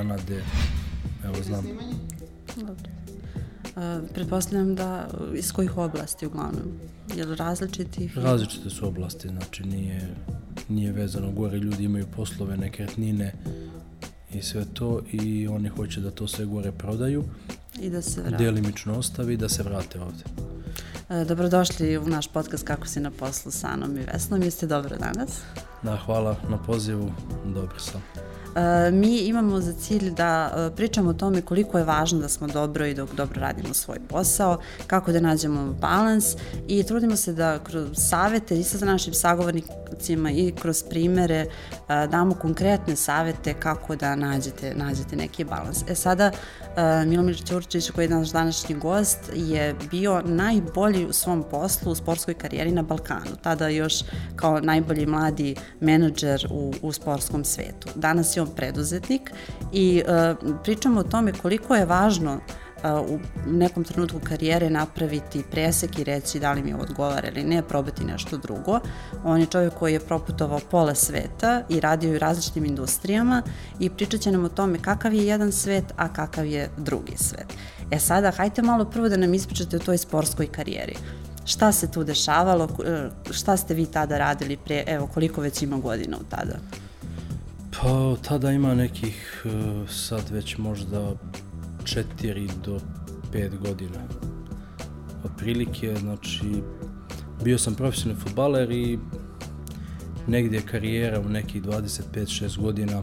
Kanade, evo znam. Dobro. Uh, pretpostavljam da iz kojih oblasti uglavnom? Je li različitih? Različite su oblasti, znači nije, nije vezano. Gore ljudi imaju poslove, nekretnine i sve to i oni hoće da to sve gore prodaju. I da se vrate. Delimično ostavi i da se vrate ovde. Uh, dobrodošli u naš podcast Kako si na poslu sa Anom i Vesnom. Jeste dobro danas? Da, hvala na pozivu. Dobro sam. E, mi imamo za cilj da e, pričamo o tome koliko je važno da smo dobro i dok dobro radimo svoj posao, kako da nađemo balans i trudimo se da kroz savete i sa našim sagovornicima i kroz primere e, damo konkretne savete kako da nađete, nađete neki balans. E sada, Milomir Ćurčić, koji je naš današnji gost, je bio najbolji u svom poslu u sportskoj karijeri na Balkanu. Tada još kao najbolji mladi menadžer u, u sportskom svetu. Danas je on preduzetnik i uh, pričamo o tome koliko je važno uh, u nekom trenutku karijere napraviti presek i reći da li mi ovo odgovara ili ne, probati nešto drugo. On je čovjek koji je proputovao pola sveta i radio u različitim industrijama i pričat će nam o tome kakav je jedan svet, a kakav je drugi svet. E sada, hajte malo prvo da nam ispričate o toj sportskoj karijeri. Šta se tu dešavalo, šta ste vi tada radili pre, evo koliko već ima godina u tada? Pa tada ima nekih e, sad već možda 4 do 5 godina. Otprilike, znači, bio sam profesionalni futbaler i negdje karijera u nekih 25-6 godina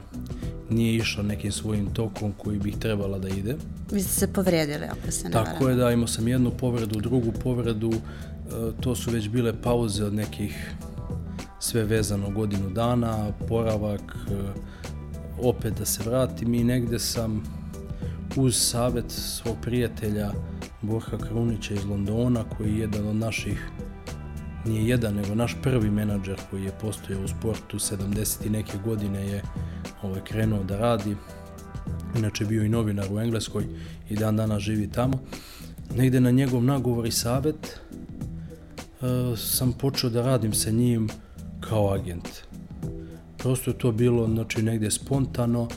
nije išla nekim svojim tokom koji bih trebala da ide. Vi ste se povrijedili, ako se ne Tako varam. je, da, imao sam jednu povredu, drugu povredu, e, to su već bile pauze od nekih sve vezano godinu dana, poravak, e, opet da se vratim i negde sam uz savet svog prijatelja Borha Krunića iz Londona, koji je jedan od naših, nije jedan, nego naš prvi menadžer koji je postojao u sportu, 70. i neke godine je ovaj, krenuo da radi, inače bio i novinar u Engleskoj i dan dana živi tamo. Negde na njegov nagovor i savet sam počeo da radim sa njim kao agent. Prosto je to bilo znači, negde spontano,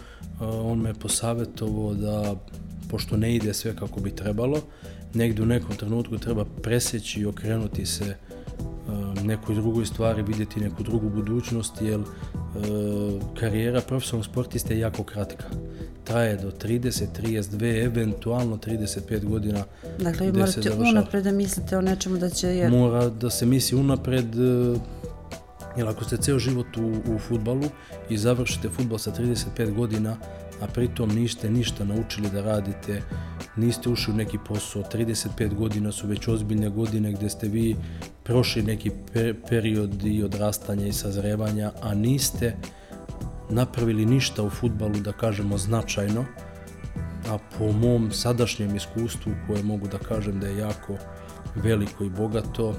on me posavjetovao da, pošto ne ide sve kako bi trebalo, negde u nekom trenutku treba preseći i okrenuti se nekoj drugoj stvari, vidjeti neku drugu budućnost, jer karijera profesionalnog sportista je jako kratka. Traje do 30, 32, eventualno 35 godina. Dakle, vi morate unapred da mislite o nečemu da će... Jer... Mora da se misli unapred, Jer ako ste ceo život u, u futbalu i završite futbal sa 35 godina, a pritom niste ništa naučili da radite, niste ušli u neki posao, 35 godina su već ozbiljne godine gde ste vi prošli neki per, period i odrastanja i sazrevanja, a niste napravili ništa u futbalu, da kažemo, značajno, a po mom sadašnjem iskustvu, koje mogu da kažem da je jako veliko i bogato,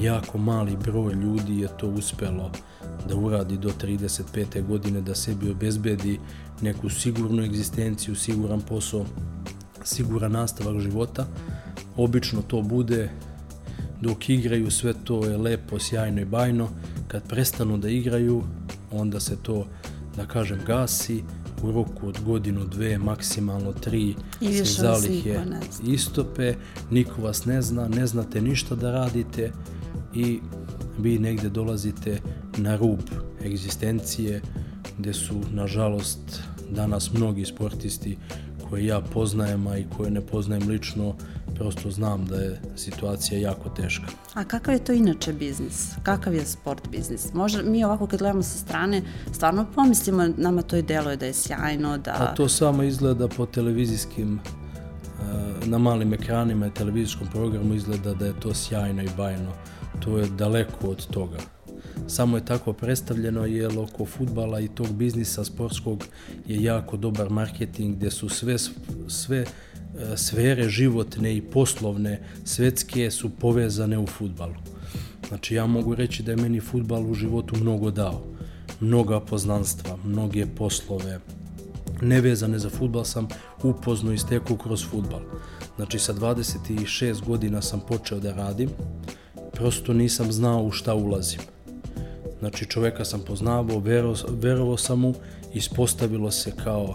jako mali broj ljudi je to uspelo da uradi do 35. godine, da sebi obezbedi neku sigurnu egzistenciju, siguran posao, siguran nastavak života. Obično to bude dok igraju sve to je lepo, sjajno i bajno. Kad prestanu da igraju, onda se to, da kažem, gasi u roku od godinu, dve, maksimalno tri se zalihe istope, niko vas ne zna, ne znate ništa da radite, i vi negde dolazite na rub egzistencije gde su nažalost danas mnogi sportisti koje ja poznajem, a i koje ne poznajem lično, prosto znam da je situacija jako teška. A kakav je to inače biznis? Kakav je sport biznis? Može, mi ovako kad gledamo sa strane, stvarno pomislimo, nama to i deluje da je sjajno, da... A to samo izgleda po televizijskim eh, na malim ekranima i televizijskom programu izgleda da je to sjajno i bajno to je daleko od toga. Samo je tako predstavljeno jer oko futbala i tog biznisa sportskog je jako dobar marketing gde su sve, sve e, sfere životne i poslovne, svetske su povezane u futbalu. Znači ja mogu reći da je meni futbal u životu mnogo dao. Mnoga poznanstva, mnoge poslove, nevezane za futbal sam upozno i stekao kroz futbal. Znači sa 26 godina sam počeo da radim, prosto nisam znao u šta ulazim. Znači čoveka sam poznavao, verovao, sam mu ispostavilo se kao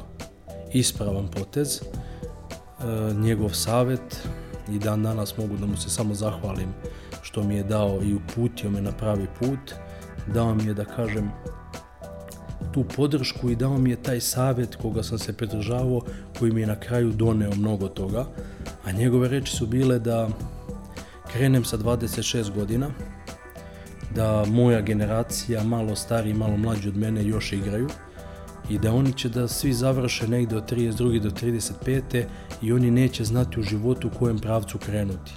ispravan potez. E, njegov savet i dan danas mogu da mu se samo zahvalim što mi je dao i uputio me na pravi put. Dao mi je da kažem tu podršku i dao mi je taj savjet koga sam se pridržavao, koji mi je na kraju doneo mnogo toga. A njegove reči su bile da krenem sa 26 godina, da moja generacija, malo stari, malo mlađi od mene, još igraju i da oni će da svi završe negde od 32. do 35. i oni neće znati u životu u kojem pravcu krenuti.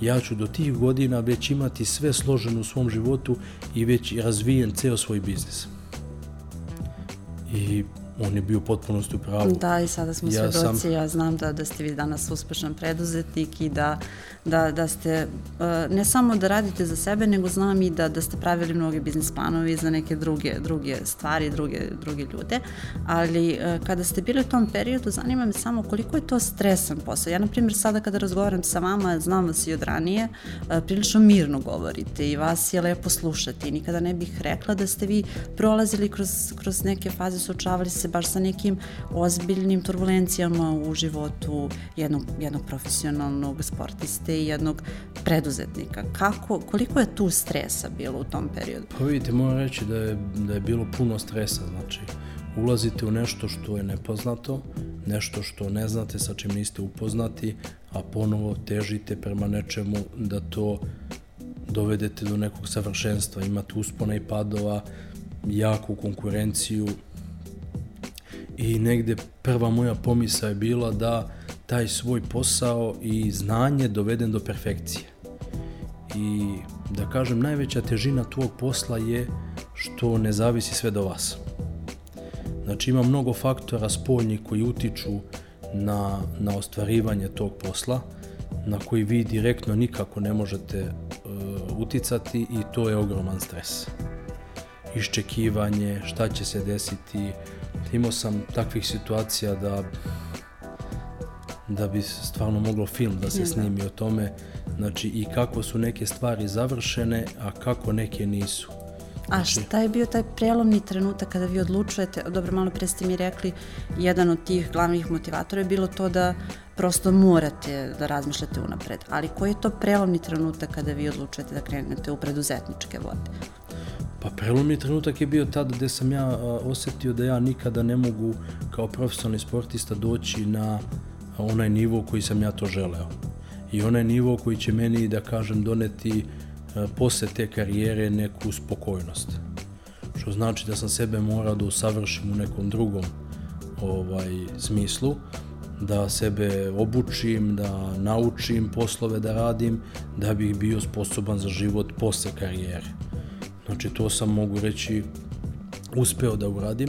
Ja ću do tih godina već imati sve složeno u svom životu i već razvijen ceo svoj biznis. I on je bio potpunosti u pravu. Da, i sada smo ja svedoci, sam... ja znam da, da ste vi danas uspešan preduzetnik i da, da, da ste, e, ne samo da radite za sebe, nego znam i da, da ste pravili mnoge biznis planovi za neke druge, druge stvari, druge, druge ljude, ali e, kada ste bili u tom periodu, zanima me samo koliko je to stresan posao. Ja, na primjer, sada kada razgovaram sa vama, znam vas i od ranije, e, prilično mirno govorite i vas je lepo slušati. Nikada ne bih rekla da ste vi prolazili kroz, kroz neke faze, suočavali se baš sa nekim ozbiljnim turbulencijama u životu jednog, jednog profesionalnog sportiste i jednog preduzetnika. Kako, koliko je tu stresa bilo u tom periodu? Pa vidite, moram reći da je, da je bilo puno stresa, znači ulazite u nešto što je nepoznato, nešto što ne znate, sa čim niste upoznati, a ponovo težite prema nečemu da to dovedete do nekog savršenstva. Imate uspona i padova, jaku konkurenciju, i negde prva moja pomisa je bila da taj svoj posao i znanje dovedem do perfekcije. I da kažem, najveća težina tvog posla je što ne zavisi sve do vas. Znači ima mnogo faktora spoljnih koji utiču na, na ostvarivanje tog posla, na koji vi direktno nikako ne možete uh, uticati i to je ogroman stres. Iščekivanje, šta će se desiti, imao sam takvih situacija da da bi stvarno moglo film da se snimi o tome, znači i kako su neke stvari završene, a kako neke nisu. A znači- šta je bio taj prelomni trenutak kada vi odlučujete, dobro malo pre ste mi rekli, jedan od tih glavnih motivatora je bilo to da prosto morate da razmišljate unapred, ali koji je to prelomni trenutak kada vi odlučujete da krenete u preduzetničke vode? Pa prelomni trenutak je bio tada gde sam ja osetio da ja nikada ne mogu kao profesionalni sportista doći na onaj nivo koji sam ja to želeo. I onaj nivo koji će meni, da kažem, doneti posle te karijere neku spokojnost. Što znači da sam sebe morao da usavršim u nekom drugom ovaj smislu, da sebe obučim, da naučim poslove da radim, da bih bio sposoban za život posle karijere. Znači to sam mogu reći uspeo da uradim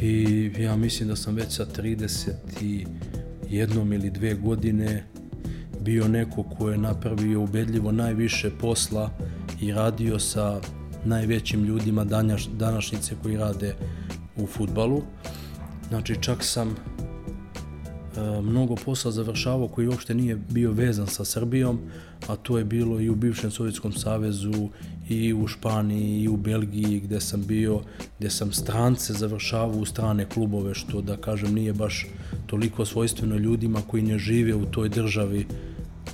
i ja mislim da sam već sa 31 ili dve godine bio neko ko je napravio ubedljivo najviše posla i radio sa najvećim ljudima današnjice koji rade u futbalu. Znači čak sam mnogo posla završavao koji uopšte nije bio vezan sa Srbijom, a to je bilo i u bivšem Sovjetskom savezu i u Španiji i u Belgiji gde sam bio, gde sam strance završavao u strane klubove, što da kažem nije baš toliko svojstveno ljudima koji ne žive u toj državi,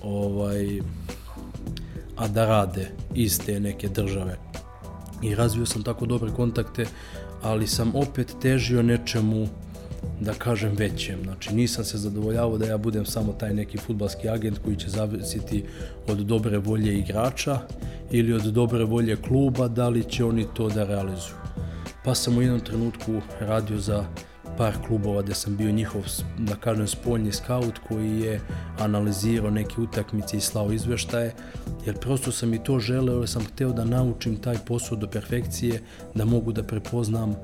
ovaj, a da rade iz te neke države. I razvio sam tako dobre kontakte, ali sam opet težio nečemu da kažem većem. Znači nisam se zadovoljavao da ja budem samo taj neki futbalski agent koji će zavisiti od dobre volje igrača ili od dobre volje kluba, da li će oni to da realizuju. Pa sam u jednom trenutku radio za par klubova gde sam bio njihov, da kažem, spoljni skaut koji je analizirao neke utakmice i slao izveštaje, jer prosto sam i to želeo, jer sam hteo da naučim taj posao do perfekcije, da mogu da prepoznam,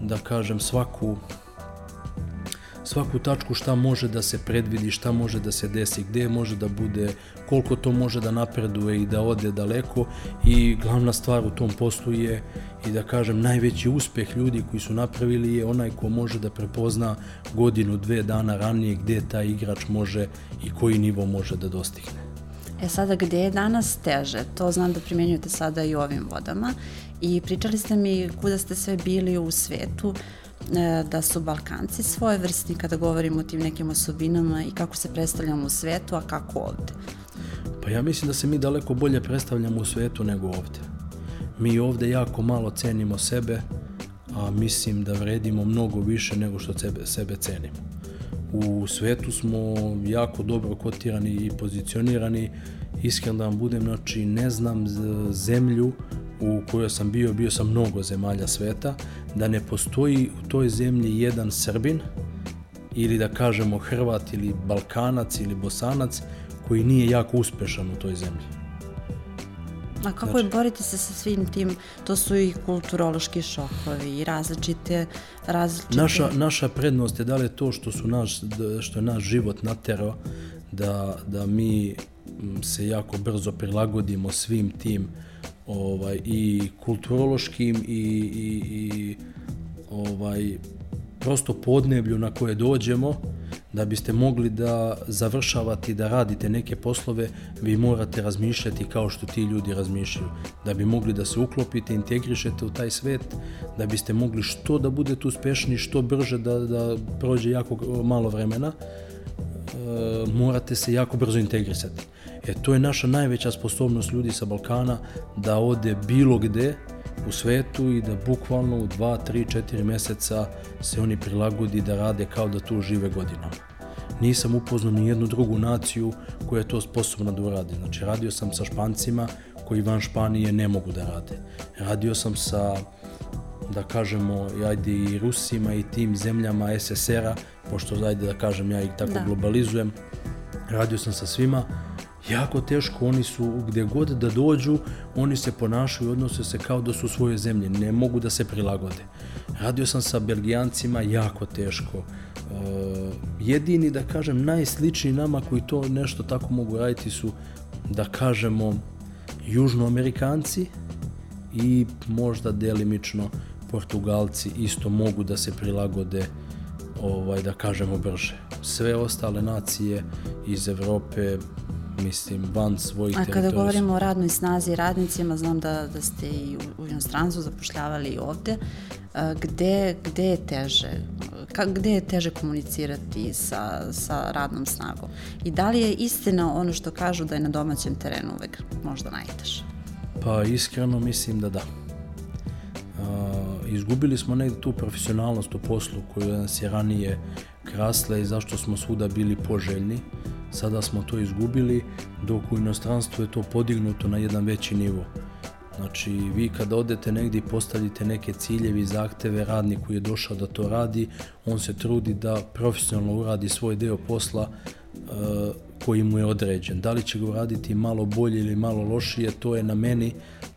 da kažem, svaku svaku tačku šta može da se predvidi, šta može da se desi, gde može da bude, koliko to može da napreduje i da ode daleko i glavna stvar u tom poslu je i da kažem najveći uspeh ljudi koji su napravili je onaj ko može da prepozna godinu, dve dana ranije gde taj igrač može i koji nivo može da dostigne. E sada, gde je danas teže? To znam da primenjujete sada i ovim vodama i pričali ste mi kuda ste sve bili u svetu da su Balkanci svoje vrstni kada govorimo o tim nekim osobinama i kako se predstavljamo u svetu, a kako ovde? Pa ja mislim da se mi daleko bolje predstavljamo u svetu nego ovde. Mi ovde jako malo cenimo sebe, a mislim da vredimo mnogo više nego što sebe, sebe cenimo. U svetu smo jako dobro kotirani i pozicionirani. Iskreno da vam budem, znači ne znam zemlju u kojoj sam bio, bio sam mnogo zemalja sveta, da ne postoji u toj zemlji jedan Srbin ili da kažemo Hrvat ili Balkanac ili Bosanac koji nije jako uspešan u toj zemlji. A kako znači, je boriti se sa svim tim, to su i kulturološki šokovi i različite, različite... Naša, naša prednost je da li je to što, su naš, što je naš život naterao da, da mi se jako brzo prilagodimo svim tim ovaj, i kulturološkim i, i, i ovaj, prosto podneblju na koje dođemo, da biste mogli da završavate da radite neke poslove, vi morate razmišljati kao što ti ljudi razmišljaju. Da bi mogli da se uklopite, integrišete u taj svet, da biste mogli što da budete uspešni, što brže da, da prođe jako malo vremena, e, morate se jako brzo integrisati. E, to je naša najveća sposobnost ljudi sa Balkana da ode bilo gde u svetu i da bukvalno u 2, 3, 4 meseca se oni prilagodi da rade kao da tu žive godinama. Nisam upoznao ni jednu drugu naciju koja je to sposobna da uradi. Znači, radio sam sa Špancima koji van Španije ne mogu da rade. Radio sam sa da kažemo, ajde i Rusima i tim zemljama SSR-a, pošto ajde da kažem ja ih tako da. globalizujem, radio sam sa svima, jako teško, oni su gde god da dođu, oni se ponašaju odnose se kao da su u svojoj zemlji, ne mogu da se prilagode. Radio sam sa Belgijancima, jako teško. Uh, jedini, da kažem, najsličniji nama koji to nešto tako mogu raditi su, da kažemo, južnoamerikanci i možda delimično Portugalci isto mogu da se prilagode ovaj da kažemo brže. Sve ostale nacije iz Evrope mislim, van svojih A kada govorimo o radnoj snazi i radnicima, znam da, da ste i u, u inostranstvu zapošljavali i ovde, gde, gde je teže? Ka, gde je teže komunicirati sa, sa radnom snagom? I da li je istina ono što kažu da je na domaćem terenu uvek možda najteže? Pa iskreno mislim da da. Uh, izgubili smo negde tu profesionalnost u poslu koju nas je ranije krasla i zašto smo svuda bili poželjni. Sada smo to izgubili, dok u inostranstvu je to podignuto na jedan veći nivo. Znači, vi kada odete negdje i postavite neke ciljevi, zahteve, radnik koji je došao da to radi, on se trudi da profesionalno uradi svoj deo posla uh, koji mu je određen. Da li će ga uraditi malo bolje ili malo lošije, to je na meni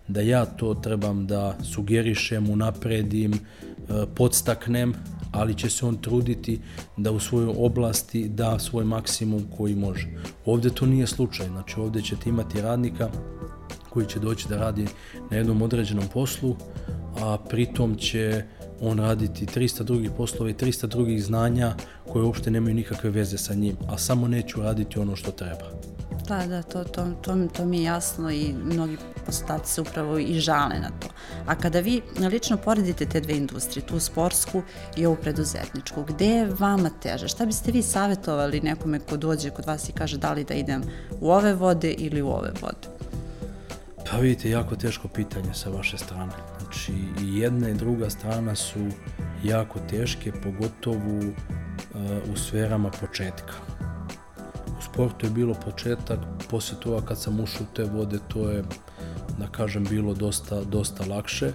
da ja to trebam da sugerišem, unapredim, uh, podstaknem, ali će se on truditi da u svojoj oblasti da svoj maksimum koji može. Ovde to nije slučaj, znači ovde ćete imati radnika koji će doći da radi na jednom određenom poslu, a pritom će on raditi 300 drugih poslova i 300 drugih znanja koje uopšte nemaju nikakve veze sa njim, a samo neću raditi ono što treba. Da, da, to, to, to, to mi je jasno i mnogi poslodavci se upravo i žale na to. A kada vi lično poredite te dve industrije, tu sportsku i ovu preduzetničku, gde je vama teže? Šta biste vi savjetovali nekome ko dođe kod vas i kaže da li da idem u ove vode ili u ove vode? Pa vidite, jako teško pitanje sa vaše strane. Znači, i jedna i druga strana su jako teške, pogotovo uh, u sferama početka. U sportu je bilo početak, posle toga kad sam ušao u te vode, to je, da kažem, bilo dosta, dosta lakše.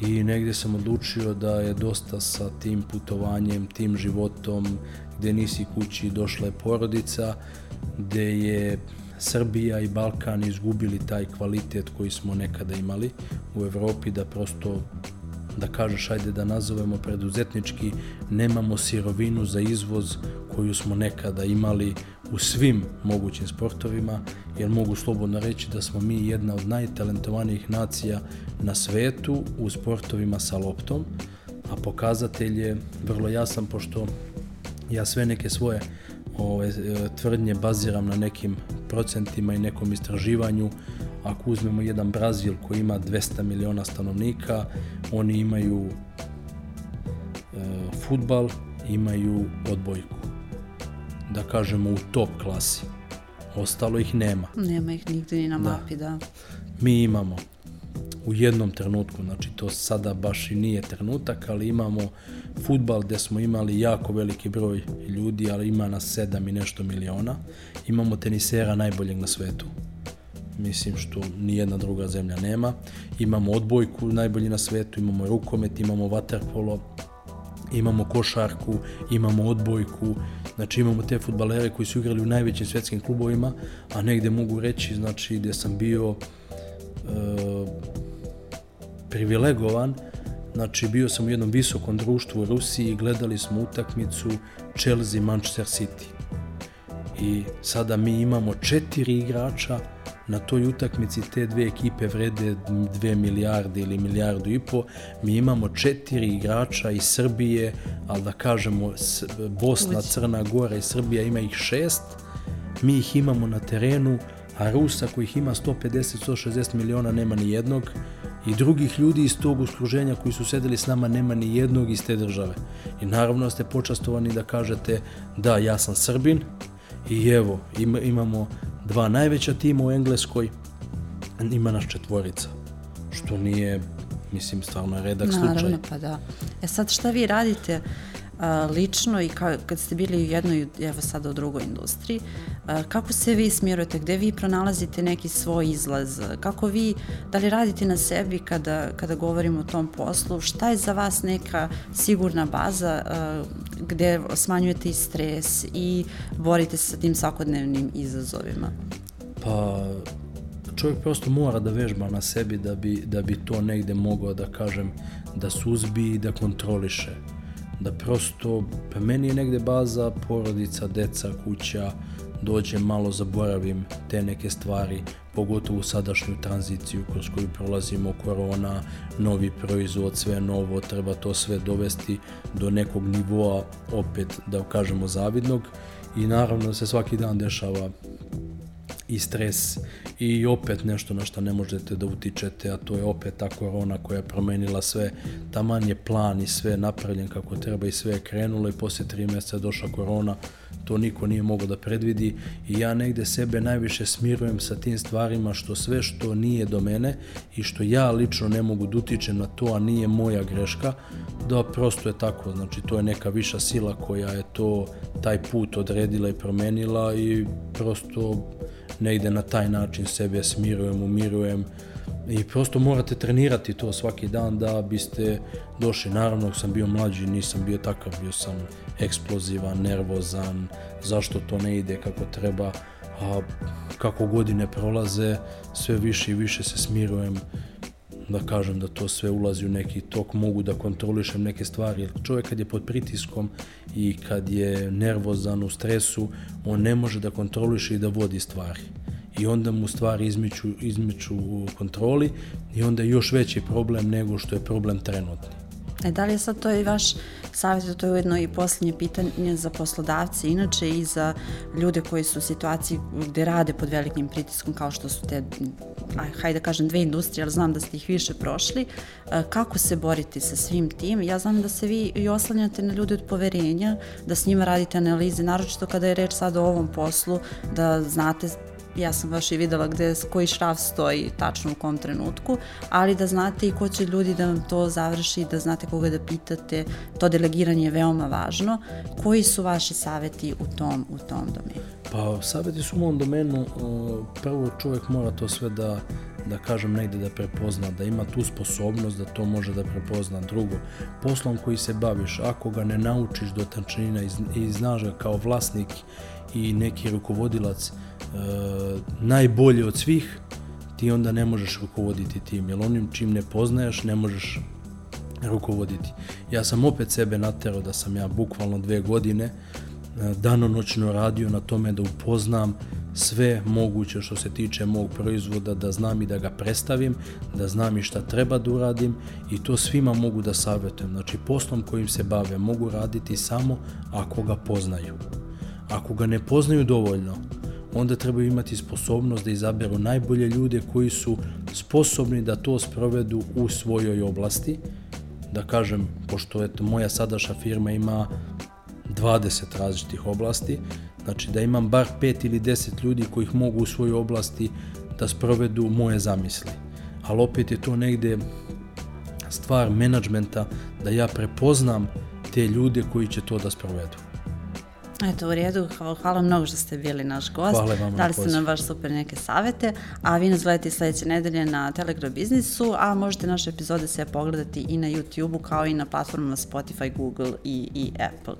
I negdje sam odlučio da je dosta sa tim putovanjem, tim životom, gde nisi kući, došla je porodica, gde je Srbija i Balkan izgubili taj kvalitet koji smo nekada imali u Evropi, da prosto da kažeš, ajde da nazovemo preduzetnički, nemamo sirovinu za izvoz koju smo nekada imali u svim mogućim sportovima, jer mogu slobodno reći da smo mi jedna od najtalentovanijih nacija na svetu u sportovima sa loptom, a pokazatelj je vrlo jasan pošto ja sve neke svoje ove, e, tvrdnje baziram na nekim procentima i nekom istraživanju. Ako uzmemo jedan Brazil koji ima 200 miliona stanovnika, oni imaju e, futbal, imaju odbojku. Da kažemo u top klasi. Ostalo ih nema. Nema ih nigde ni na Da. mapi, da. Mi imamo u jednom trenutku, znači to sada baš i nije trenutak, ali imamo futbal gde smo imali jako veliki broj ljudi, ali ima nas sedam i nešto miliona. Imamo tenisera najboljeg na svetu. Mislim što nijedna druga zemlja nema. Imamo odbojku najbolji na svetu, imamo rukomet, imamo vaterpolo, imamo košarku, imamo odbojku, znači imamo te futbalere koji su igrali u najvećim svetskim klubovima, a negde mogu reći, znači gde sam bio e, privilegovan, znači bio sam u jednom visokom društvu u Rusiji i gledali smo utakmicu Chelsea-Manchester City. I sada mi imamo četiri igrača na toj utakmici te dve ekipe vrede 2 milijarde ili milijardu i po. Mi imamo četiri igrača iz Srbije, ali da kažemo Bosna. Crna Gora i Srbija ima ih šest. Mi ih imamo na terenu, a Rusa kojih ima 150-160 miliona nema ni jednog i drugih ljudi iz tog uskruženja koji su sedeli s nama nema ni jednog iz te države. I naravno ste počastovani da kažete da ja sam Srbin i evo ima, imamo dva najveća tima u Engleskoj, ima nas četvorica, što nije, mislim, stvarno redak slučaj. Naravno, pa da. E sad šta vi radite a, lično i ka, kad ste bili u jednoj, evo sada u drugoj industriji, a, kako se vi smirujete, gde vi pronalazite neki svoj izlaz, kako vi, da li radite na sebi kada, kada govorimo o tom poslu, šta je za vas neka sigurna baza a, gde smanjujete i stres i borite se sa tim svakodnevnim izazovima? Pa čovjek prosto mora da vežba na sebi da bi, da bi to negde mogao da kažem da suzbi i da kontroliše. Da prosto, pa meni je negde baza porodica, deca, kuća, dođem malo zaboravim te neke stvari, pogotovo u sadašnju tranziciju kroz koju prolazimo, korona, novi proizvod, sve novo, treba to sve dovesti do nekog nivoa, opet da kažemo zavidnog i naravno se svaki dan dešava i stres i opet nešto na što ne možete da utičete, a to je opet ta korona koja je promenila sve, taman je plan i sve napravljen kako treba i sve je krenulo i posle tri meseca je došla korona, to niko nije mogao da predvidi i ja negde sebe najviše smirujem sa tim stvarima što sve što nije do mene i što ja lično ne mogu da utičem na to, a nije moja greška, da prosto je tako, znači to je neka viša sila koja je to, taj put odredila i promenila i prosto negde na taj način sebe smirujem, umirujem i prosto morate trenirati to svaki dan da biste došli. Naravno, sam bio mlađi, nisam bio takav, bio sam eksplozivan, nervozan, zašto to ne ide kako treba, a kako godine prolaze, sve više i više se smirujem, da kažem da to sve ulazi u neki tok, mogu da kontrolišem neke stvari. Jer čovjek kad je pod pritiskom i kad je nervozan u stresu, on ne može da kontroliše i da vodi stvari. I onda mu stvari izmiču, izmiču u kontroli i onda je još veći problem nego što je problem trenutni. E, da li je sad to i vaš savjet, to je ujedno i posljednje pitanje za poslodavce, inače i za ljude koji su u situaciji gde rade pod velikim pritiskom, kao što su te, aj, hajde da kažem, dve industrije, ali znam da ste ih više prošli, e, kako se boriti sa svim tim? Ja znam da se vi i oslanjate na ljude od poverenja, da s njima radite analize, naročito kada je reč sad o ovom poslu, da znate ja sam baš i videla gde, koji šraf stoji tačno u kom trenutku, ali da znate i ko će ljudi da vam to završi, da znate koga da pitate, to delegiranje je veoma važno. Koji su vaši saveti u tom, u tom domenu? Pa, savjeti su u mom domenu, o, prvo čovjek mora to sve da, da kažem negde da prepozna, da ima tu sposobnost da to može da prepozna. Drugo, poslom koji se baviš, ako ga ne naučiš do tančina i, znaš ga kao vlasnik i neki rukovodilac e, najbolje od svih, ti onda ne možeš rukovoditi tim, jer onim čim ne poznaješ ne možeš rukovoditi. Ja sam opet sebe naterao da sam ja bukvalno dve godine e, danonoćno radio na tome da upoznam sve moguće što se tiče mog proizvoda, da znam i da ga predstavim, da znam i šta treba da uradim i to svima mogu da savjetujem. Znači, poslom kojim se bave mogu raditi samo ako ga poznaju. Ako ga ne poznaju dovoljno, onda trebaju imati sposobnost da izaberu najbolje ljude koji su sposobni da to sprovedu u svojoj oblasti, da kažem, pošto eto, moja sadašnja firma ima 20 različitih oblasti, znači da imam bar 5 ili 10 ljudi kojih mogu u svojoj oblasti da sprovedu moje zamisli. Ali opet je to negde stvar menadžmenta da ja prepoznam te ljude koji će to da sprovedu. Eto, u redu, hvala mnogo što ste bili naš gost. Hvala vam Dali ste nam baš super neke savete, a vi nas gledate sledeće nedelje na Telegram biznisu, a možete naše epizode sve pogledati i na YouTube-u kao i na platformama Spotify, Google i, i Apple.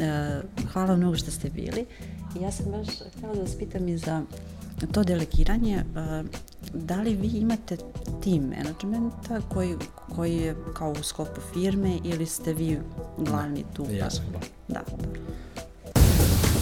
E, hvala mnogo što ste bili. Ja sam baš htela da vas pitam i za to delegiranje, e, da li vi imate tim menadžmenta koji, koji je kao u skopu firme ili ste vi glavni tu? Ja sam glavni. Da.